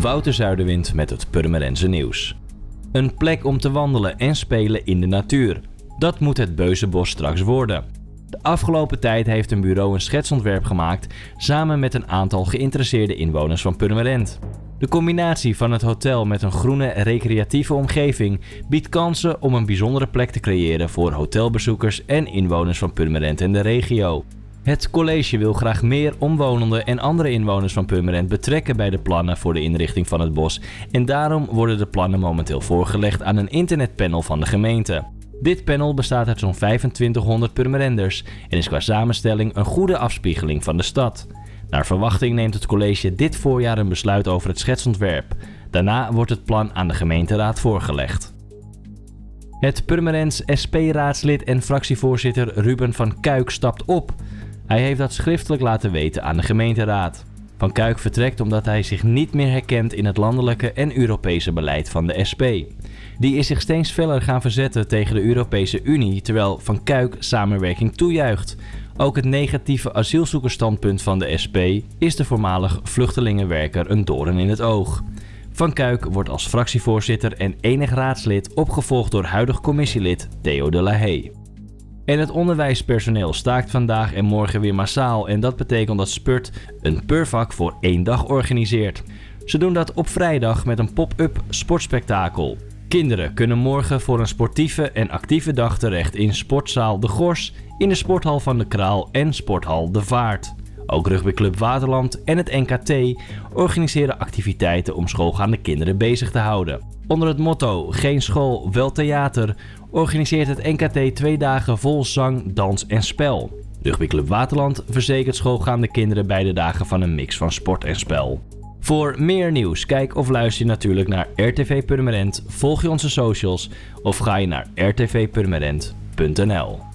Wouter Zuiderwind met het Purmerense nieuws. Een plek om te wandelen en spelen in de natuur. Dat moet het Beuzenbos straks worden. De afgelopen tijd heeft een bureau een schetsontwerp gemaakt samen met een aantal geïnteresseerde inwoners van Purmerend. De combinatie van het hotel met een groene recreatieve omgeving biedt kansen om een bijzondere plek te creëren voor hotelbezoekers en inwoners van Purmerend en de regio. Het college wil graag meer omwonenden en andere inwoners van Purmerend betrekken bij de plannen voor de inrichting van het bos en daarom worden de plannen momenteel voorgelegd aan een internetpanel van de gemeente. Dit panel bestaat uit zo'n 2500 Purmerenders en is qua samenstelling een goede afspiegeling van de stad. Naar verwachting neemt het college dit voorjaar een besluit over het schetsontwerp. Daarna wordt het plan aan de gemeenteraad voorgelegd. Het Purmerends SP-raadslid en fractievoorzitter Ruben van Kuik stapt op. Hij heeft dat schriftelijk laten weten aan de gemeenteraad. Van Kuik vertrekt omdat hij zich niet meer herkent in het landelijke en Europese beleid van de SP. Die is zich steeds feller gaan verzetten tegen de Europese Unie, terwijl Van Kuik samenwerking toejuicht. Ook het negatieve asielzoekersstandpunt van de SP is de voormalig vluchtelingenwerker een doorn in het oog. Van Kuik wordt als fractievoorzitter en enig raadslid opgevolgd door huidig commissielid Theo de la Haye. En het onderwijspersoneel staakt vandaag en morgen weer massaal en dat betekent dat Spurt een purvak voor één dag organiseert. Ze doen dat op vrijdag met een pop-up sportspektakel. Kinderen kunnen morgen voor een sportieve en actieve dag terecht in Sportzaal De Gors, in de Sporthal van de Kraal en Sporthal De Vaart. Ook rugbyclub Waterland en het NKT organiseren activiteiten om schoolgaande kinderen bezig te houden. Onder het motto Geen school, wel theater organiseert het NKT twee dagen vol zang, dans en spel. Rugbyclub Waterland verzekert schoolgaande kinderen beide dagen van een mix van sport en spel. Voor meer nieuws, kijk of luister je natuurlijk naar RTV Purmerend, volg je onze socials of ga je naar rtvpurmerend.nl.